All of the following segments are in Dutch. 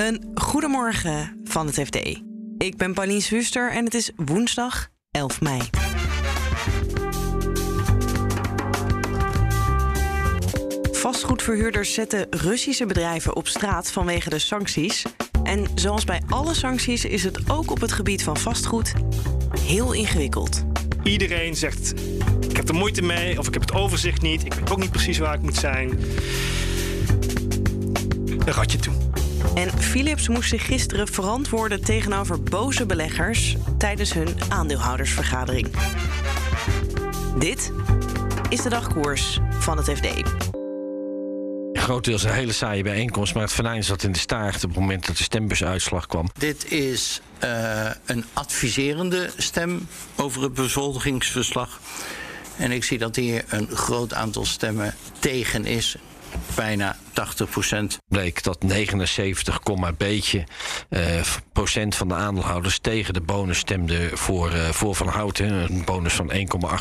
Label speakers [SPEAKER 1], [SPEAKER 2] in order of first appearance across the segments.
[SPEAKER 1] Een goedemorgen van het FD. Ik ben Pauline Swuster en het is woensdag 11 mei. Vastgoedverhuurders zetten Russische bedrijven op straat vanwege de sancties. En zoals bij alle sancties is het ook op het gebied van vastgoed heel ingewikkeld.
[SPEAKER 2] Iedereen zegt: Ik heb er moeite mee, of ik heb het overzicht niet, ik weet ook niet precies waar ik moet zijn. Een ratje toe.
[SPEAKER 1] En Philips moest zich gisteren verantwoorden tegenover boze beleggers tijdens hun aandeelhoudersvergadering. Dit is de dagkoers van het FD.
[SPEAKER 3] Grotendeels een hele saaie bijeenkomst, maar het venijn zat in de staart op het moment dat de stembusuitslag kwam.
[SPEAKER 4] Dit is uh, een adviserende stem over het bezoldigingsverslag. En ik zie dat hier een groot aantal stemmen tegen is bijna 80 procent.
[SPEAKER 3] Bleek dat 79, beetje uh, procent van de aandeelhouders tegen de bonus stemde voor, uh, voor Van Houten. Een bonus van 1,8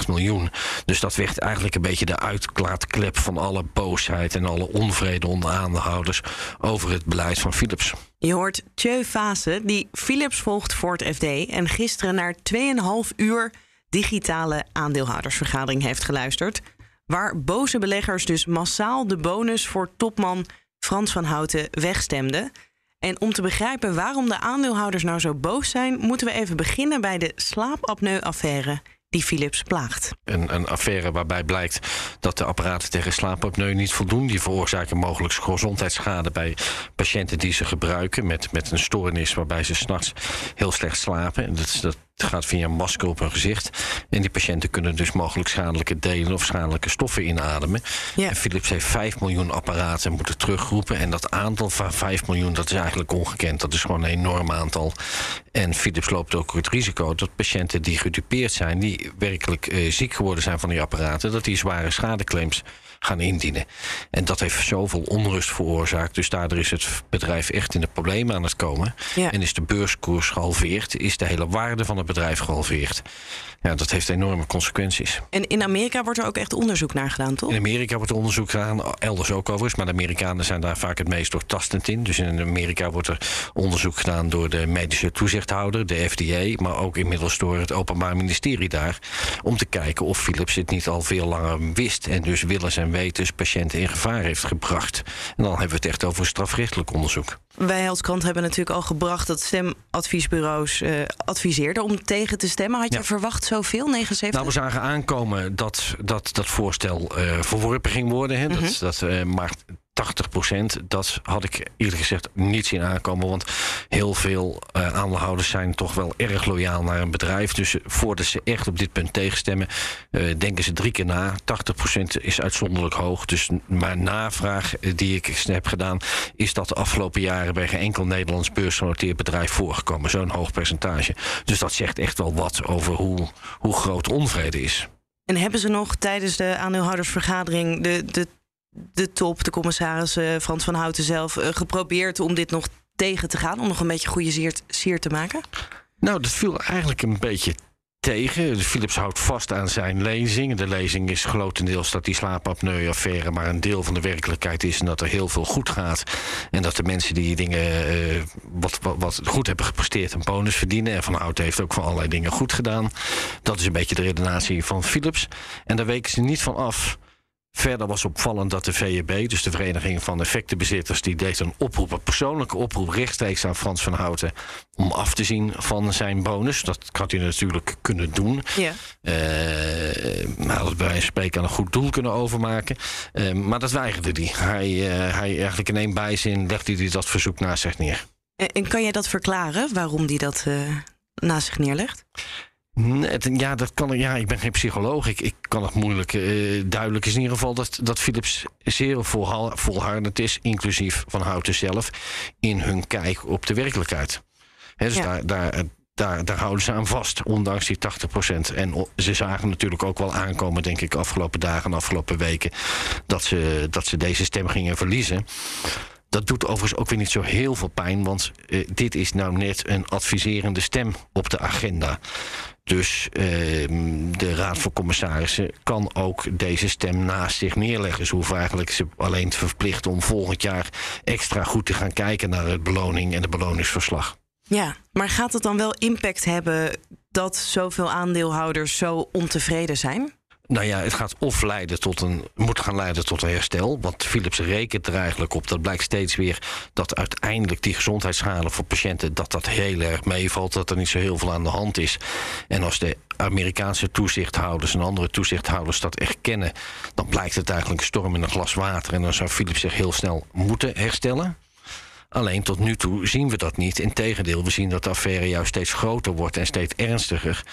[SPEAKER 3] miljoen. Dus dat werd eigenlijk een beetje de uitklaatklep van alle boosheid en alle onvrede onder aandeelhouders over het beleid van Philips.
[SPEAKER 1] Je hoort Tjeu Fase, die Philips volgt voor het FD en gisteren naar 2,5 uur digitale aandeelhoudersvergadering heeft geluisterd waar boze beleggers dus massaal de bonus voor topman Frans van Houten wegstemden. En om te begrijpen waarom de aandeelhouders nou zo boos zijn, moeten we even beginnen bij de slaapapneu-affaire die Philips plaagt.
[SPEAKER 3] Een, een, affaire waarbij blijkt dat de apparaten tegen slaapapneu niet voldoen. Die veroorzaken mogelijk gezondheidsschade bij patiënten die ze gebruiken met, met een stoornis waarbij ze s'nachts heel slecht slapen. En dat, dat het gaat via een masker op hun gezicht. En die patiënten kunnen dus mogelijk schadelijke delen of schadelijke stoffen inademen. Ja. En Philips heeft 5 miljoen apparaten moeten terugroepen. En dat aantal van 5 miljoen, dat is eigenlijk ongekend. Dat is gewoon een enorm aantal. En Philips loopt ook het risico dat patiënten die gedupeerd zijn, die werkelijk uh, ziek geworden zijn van die apparaten, dat die zware schadeclaims gaan indienen. En dat heeft zoveel onrust veroorzaakt. Dus daardoor is het bedrijf echt in de problemen aan het komen. Ja. En is de beurskoers gehalveerd, is de hele waarde van het bedrijf gehalveerd. Ja, dat heeft enorme consequenties.
[SPEAKER 1] En in Amerika wordt er ook echt onderzoek naar gedaan, toch?
[SPEAKER 3] In Amerika wordt er onderzoek gedaan, elders ook overigens. Maar de Amerikanen zijn daar vaak het meest doortastend in. Dus in Amerika wordt er onderzoek gedaan door de medische toezichthouder, de FDA, maar ook inmiddels door het Openbaar Ministerie daar. Om te kijken of Philips het niet al veel langer wist. En dus willens en wetens patiënten in gevaar heeft gebracht. En dan hebben we het echt over strafrechtelijk onderzoek.
[SPEAKER 1] Wij als krant hebben natuurlijk al gebracht dat stemadviesbureaus uh, adviseerden om tegen te stemmen. Had je verwacht zoveel, 79?
[SPEAKER 3] Nou, we zagen aankomen dat dat, dat voorstel uh, verworpen ging worden. Hè. Mm -hmm. Dat, dat uh, maar 80 procent, dat had ik eerlijk gezegd niet zien aankomen. Want heel veel uh, aandeelhouders zijn toch wel erg loyaal naar een bedrijf. Dus voordat ze echt op dit punt tegenstemmen, uh, denken ze drie keer na. 80 procent is uitzonderlijk hoog. Dus maar navraag die ik heb gedaan, is dat de afgelopen jaren bij geen enkel Nederlands beursgenoteerd bedrijf voorgekomen. Zo'n hoog percentage. Dus dat zegt echt wel wat over hoe, hoe groot onvrede is.
[SPEAKER 1] En hebben ze nog tijdens de aandeelhoudersvergadering de, de de top, de commissaris uh, Frans van Houten zelf, uh, geprobeerd om dit nog tegen te gaan? Om nog een beetje goede sier, sier te maken?
[SPEAKER 3] Nou, dat viel eigenlijk een beetje tegen. Philips houdt vast aan zijn lezing. De lezing is grotendeels dat die slaapapneu-affaire maar een deel van de werkelijkheid is en dat er heel veel goed gaat. En dat de mensen die dingen uh, wat, wat, wat, goed hebben gepresteerd een bonus verdienen. En Van Houten heeft ook van allerlei dingen goed gedaan. Dat is een beetje de redenatie van Philips. En daar weken ze niet van af. Verder was opvallend dat de VEB, dus de Vereniging van Effectenbezitters, die deed een oproep, een persoonlijke oproep rechtstreeks aan Frans van Houten om af te zien van zijn bonus. Dat had hij natuurlijk kunnen doen. Ja. Uh, maar dat bij een spreken aan een goed doel kunnen overmaken. Uh, maar dat weigerde hij. Hij, uh, hij eigenlijk in één bijzin legde hij dat verzoek naast zich neer.
[SPEAKER 1] En kan jij dat verklaren waarom hij dat naast zich neerlegt?
[SPEAKER 3] Ja, dat kan, ja, ik ben geen psycholoog. Ik, ik kan het moeilijk. Uh, duidelijk is in ieder geval dat, dat Philips zeer volhardend is, inclusief van Houten zelf, in hun kijk op de werkelijkheid. He, dus ja. daar, daar, daar, daar houden ze aan vast, ondanks die 80%. En ze zagen natuurlijk ook wel aankomen, denk ik, afgelopen dagen en afgelopen weken, dat ze, dat ze deze stem gingen verliezen. Dat doet overigens ook weer niet zo heel veel pijn, want uh, dit is nou net een adviserende stem op de agenda. Dus ehm, de Raad van Commissarissen kan ook deze stem naast zich neerleggen. Ze hoeven eigenlijk ze alleen te verplichten om volgend jaar extra goed te gaan kijken naar het beloning en het beloningsverslag.
[SPEAKER 1] Ja, maar gaat het dan wel impact hebben dat zoveel aandeelhouders zo ontevreden zijn?
[SPEAKER 3] Nou ja, het gaat of leiden tot een, moet gaan leiden tot een herstel. Want Philips rekent er eigenlijk op. Dat blijkt steeds weer dat uiteindelijk die gezondheidsschade voor patiënten. dat dat heel erg meevalt. Dat er niet zo heel veel aan de hand is. En als de Amerikaanse toezichthouders en andere toezichthouders dat erkennen. dan blijkt het eigenlijk een storm in een glas water. En dan zou Philips zich heel snel moeten herstellen. Alleen tot nu toe zien we dat niet. Integendeel, we zien dat de affaire juist steeds groter wordt en steeds ernstiger.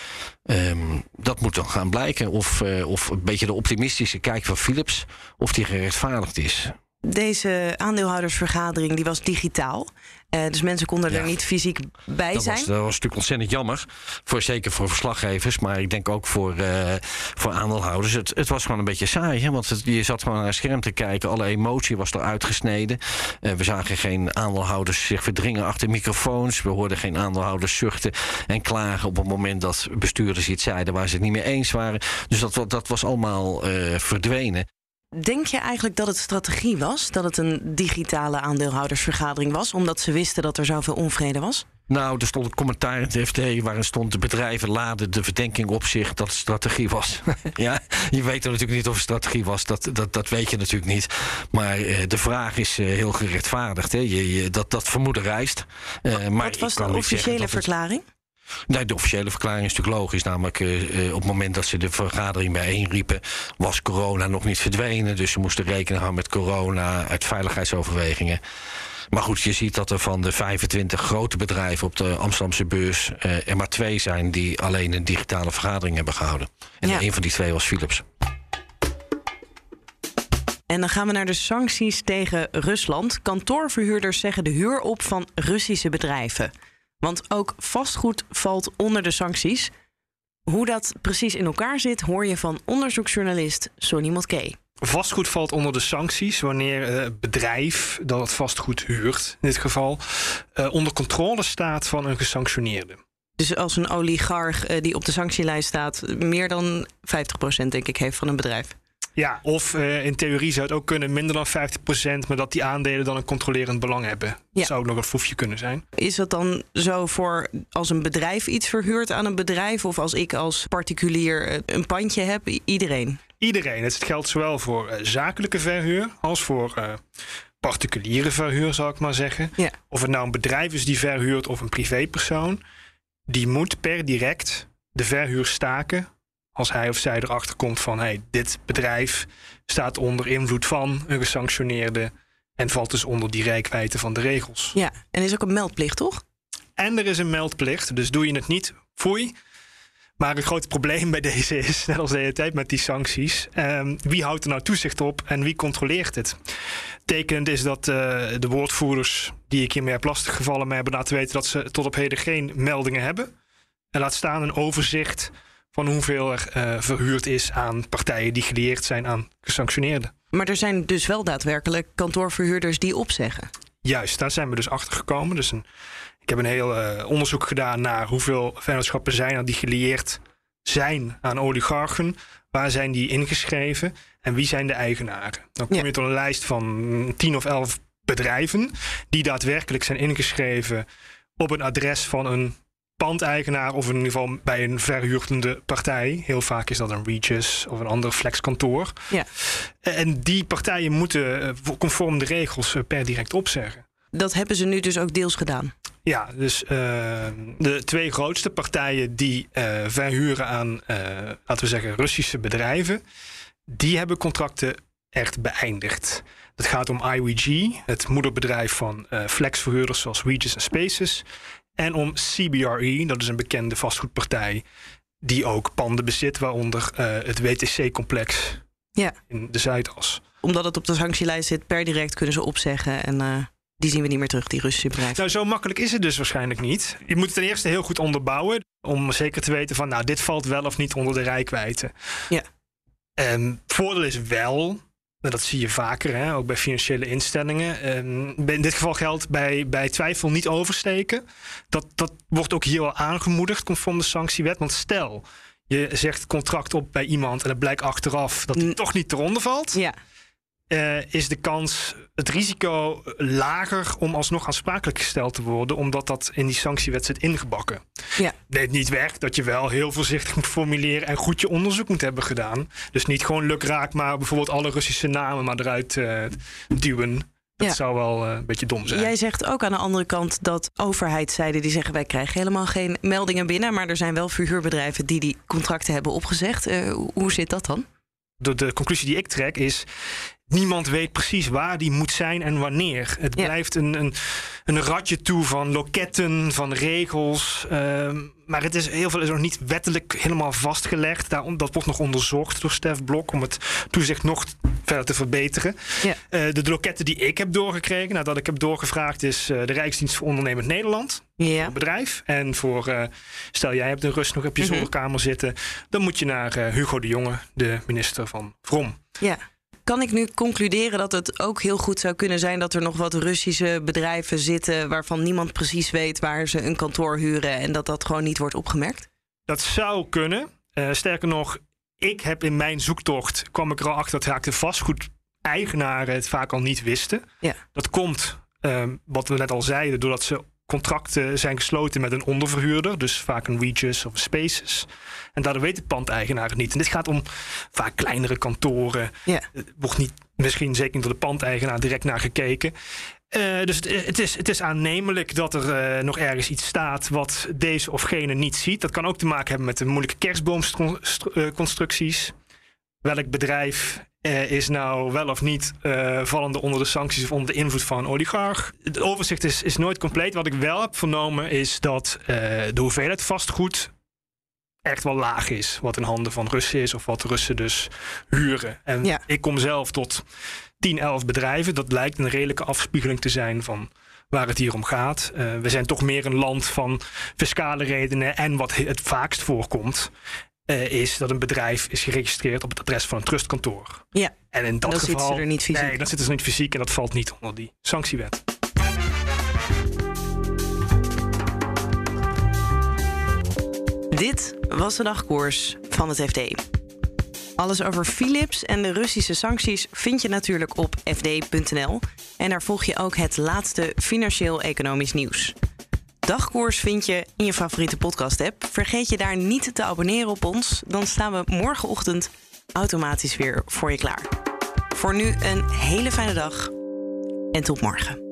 [SPEAKER 3] Ehm, dat moet dan gaan blijken of, uh, of een beetje de optimistische kijk van Philips... of die gerechtvaardigd is.
[SPEAKER 1] Deze aandeelhoudersvergadering die was digitaal. Uh, dus mensen konden er niet fysiek bij
[SPEAKER 3] dat
[SPEAKER 1] zijn.
[SPEAKER 3] Was, dat was natuurlijk ontzettend jammer. Voor, zeker voor verslaggevers, maar ik denk ook voor, uh, voor aandeelhouders. Het, het, was gewoon een beetje saai. Hè? Want het, je zat gewoon naar het scherm te kijken. Alle emotie was eruit gesneden. Uh, we zagen geen aandeelhouders zich verdringen achter microfoons. We hoorden geen aandeelhouders zuchten en klagen op het moment dat bestuurders iets zeiden waar ze het niet mee eens waren. Dus dat, dat was allemaal verdwenen.
[SPEAKER 1] Denk je eigenlijk dat het strategie was? Dat het een digitale aandeelhoudersvergadering was, omdat ze wisten dat er zoveel onvrede was?
[SPEAKER 3] Nou, er stond een commentaar in het FD waarin stond: de bedrijven laden de verdenking op zich dat het strategie was. ja, je weet er natuurlijk niet of het strategie was, dat, dat, dat weet je natuurlijk niet. Maar uh, de vraag is uh, heel gerechtvaardigd. Hè? Je, je, dat, dat vermoeden rijst.
[SPEAKER 1] Uh, maar Wat was de officiële verklaring? Het,
[SPEAKER 3] Nee, de officiële verklaring is natuurlijk logisch. Namelijk uh, op het moment dat ze de vergadering bijeenriepen, was corona nog niet verdwenen. Dus ze moesten rekenen houden met corona uit veiligheidsoverwegingen. Maar goed, je ziet dat er van de 25 grote bedrijven op de Amsterdamse beurs uh, er maar twee zijn die alleen een digitale vergadering hebben gehouden. En ja. een van die twee was Philips.
[SPEAKER 1] En dan gaan we naar de sancties tegen Rusland. Kantoorverhuurders zeggen de huur op van Russische bedrijven. Want ook vastgoed valt onder de sancties. Hoe dat precies in elkaar zit, hoor je van onderzoeksjournalist Sonny Motke.
[SPEAKER 2] Vastgoed valt onder de sancties wanneer het bedrijf dat het vastgoed huurt, in dit geval, onder controle staat van een gesanctioneerde.
[SPEAKER 1] Dus als een oligarch die op de sanctielijst staat, meer dan 50% denk ik heeft van een bedrijf.
[SPEAKER 2] Ja, of uh, in theorie zou het ook kunnen minder dan 50%, maar dat die aandelen dan een controlerend belang hebben. Ja. Dat zou ook nog een foefje kunnen zijn.
[SPEAKER 1] Is dat dan zo voor als een bedrijf iets verhuurt aan een bedrijf, of als ik als particulier een pandje heb? Iedereen?
[SPEAKER 2] Iedereen. Het geldt zowel voor uh, zakelijke verhuur als voor uh, particuliere verhuur, zal ik maar zeggen.
[SPEAKER 1] Ja.
[SPEAKER 2] Of het nou een bedrijf is die verhuurt of een privépersoon, die moet per direct de verhuur staken als hij of zij erachter komt van hey, dit bedrijf staat onder invloed van een gesanctioneerde en valt dus onder die rijkwijde van de regels.
[SPEAKER 1] Ja, en er is ook een meldplicht, toch?
[SPEAKER 2] En er is een meldplicht, dus doe je het niet, foei. Maar het grote probleem bij deze is, net als de hele tijd met die sancties, um, wie houdt er nou toezicht op en wie controleert het? Tekenend is dat uh, de woordvoerders die ik hiermee heb lastiggevallen, mij hebben laten weten dat ze tot op heden geen meldingen hebben. En laat staan een overzicht van hoeveel er uh, verhuurd is aan partijen die gelieerd zijn aan gesanctioneerden.
[SPEAKER 1] Maar er zijn dus wel daadwerkelijk kantoorverhuurders die opzeggen.
[SPEAKER 2] Juist, daar zijn we dus achter gekomen. Dus een, ik heb een heel uh, onderzoek gedaan naar hoeveel vennootschappen zijn er die gelieerd zijn aan oligarchen. Waar zijn die ingeschreven en wie zijn de eigenaren? Dan kom je ja. tot een lijst van 10 of 11 bedrijven die daadwerkelijk zijn ingeschreven op een adres van een pandeigenaar of in ieder geval bij een verhuurdende partij. Heel vaak is dat een Regis of een ander flexkantoor.
[SPEAKER 1] Ja.
[SPEAKER 2] En die partijen moeten conform de regels per direct opzeggen.
[SPEAKER 1] Dat hebben ze nu dus ook deels gedaan.
[SPEAKER 2] Ja, dus uh, de twee grootste partijen die uh, verhuren aan, uh, laten we zeggen, Russische bedrijven, die hebben contracten echt beëindigd. Het gaat om IWG, het moederbedrijf van flexverhuurders zoals Regis en Spaces. En om CBRE, dat is een bekende vastgoedpartij, die ook panden bezit, waaronder uh, het WTC-complex
[SPEAKER 1] ja.
[SPEAKER 2] in de Zuidas.
[SPEAKER 1] Omdat het op de sanctielijst zit, per direct kunnen ze opzeggen en uh, die zien we niet meer terug, die Russische bedrijven.
[SPEAKER 2] Nou, zo makkelijk is het dus waarschijnlijk niet. Je moet het ten eerste heel goed onderbouwen om zeker te weten van, nou, dit valt wel of niet onder de rijkwijde.
[SPEAKER 1] Ja.
[SPEAKER 2] En voordeel is wel dat zie je vaker, hè, ook bij financiële instellingen. Ehm, in dit geval geldt bij, bij twijfel niet oversteken. Dat, dat wordt ook hier al aangemoedigd conform de sanctiewet. Want stel, je zegt contract op bij iemand en het blijkt achteraf dat hij toch niet eronder valt.
[SPEAKER 1] Ja.
[SPEAKER 2] Uh, is de kans, het risico lager om alsnog aansprakelijk gesteld te worden, omdat dat in die sanctiewet zit ingebakken.
[SPEAKER 1] Ja.
[SPEAKER 2] Neemt niet weg dat je wel heel voorzichtig moet formuleren en goed je onderzoek moet hebben gedaan. Dus niet gewoon lukraak, maar bijvoorbeeld alle Russische namen maar eruit uh, duwen. Dat zou wel uh, een beetje dom zijn.
[SPEAKER 1] Jij zegt ook aan de andere kant dat overheidszijden die zeggen wij krijgen helemaal geen meldingen binnen, maar er zijn wel verhuurbedrijven die die contracten hebben opgezegd. hoe zit dat dan?
[SPEAKER 2] De, de conclusie die ik trek is niemand weet precies waar die moet zijn en wanneer. Het blijft een, een, een ratje toe van loketten, van regels. Ehm, maar het is, heel veel is nog niet wettelijk helemaal vastgelegd. Daarom, dat wordt nog onderzocht door Stef Blok om het toezicht nog verder te verbeteren.
[SPEAKER 1] Ja.
[SPEAKER 2] Uh, de loketten die ik heb doorgekregen, nadat ik heb doorgevraagd, is uh, de Rijksdienst voor Ondernemend Nederland.
[SPEAKER 1] Ja.
[SPEAKER 2] Een bedrijf. En voor, uh, stel jij hebt in rust nog op je mm -hmm. zolderkamer zitten, dan moet je naar Hugo de Jonge, de minister van Vrom.
[SPEAKER 1] Ja. Kan ik nu concluderen dat het ook heel goed zou kunnen zijn dat er nog wat Russische bedrijven zitten waarvan niemand precies weet waar ze een kantoor huren en dat dat gewoon niet wordt opgemerkt?
[SPEAKER 2] Dat zou kunnen. Uh, sterker nog, ik heb in mijn zoektocht kwam ik er al achter dat de vastgoedeigenaren het vaak al niet wisten.
[SPEAKER 1] Ja.
[SPEAKER 2] Dat komt, um, wat we net al zeiden, doordat ze contracten zijn gesloten met een onderverhuurder, dus vaak een Regis of een Spaces. En daardoor weet de pandeigenaar het niet. En dit gaat om vaak kleinere kantoren.
[SPEAKER 1] Ja.
[SPEAKER 2] Er wordt niet, misschien zeker niet door de pandeigenaar direct naar gekeken. Uh, dus het, het, is, het is aannemelijk dat er uh, nog ergens iets staat wat deze of gene niet ziet. Dat kan ook te maken hebben met de moeilijke kerstboomconstructies. Welk bedrijf uh, is nou wel of niet vallende onder de sancties of onder de invloed van een oligarch? Het overzicht is, is nooit compleet. Wat ik wel heb vernomen is dat de hoeveelheid vastgoed echt wel laag is. Wat in handen van Russen is of wat Russen dus huren. En
[SPEAKER 1] ja.
[SPEAKER 2] ik kom zelf tot 10, 11 bedrijven. Dat lijkt een redelijke afspiegeling te zijn van waar het hier om gaat. Uh, we zijn toch meer een land van fiscale redenen. En wat het vaakst voorkomt, uh, is dat een bedrijf is geregistreerd op het adres van een trustkantoor.
[SPEAKER 1] Ja.
[SPEAKER 2] En in dat
[SPEAKER 1] dan
[SPEAKER 2] geval.
[SPEAKER 1] zitten ze er niet fysiek.
[SPEAKER 2] Nee, dan zitten ze niet fysiek en dat valt niet onder die sanctiewet.
[SPEAKER 1] Dit was de dagkoers van het FD. Alles over Philips en de Russische sancties vind je natuurlijk op fd.nl. En daar volg je ook het laatste financieel-economisch nieuws. Dagkoers vind je in je favoriete podcast-app. Vergeet je daar niet te abonneren op ons, dan staan we morgenochtend automatisch weer voor je klaar. Voor nu een hele fijne dag en tot morgen.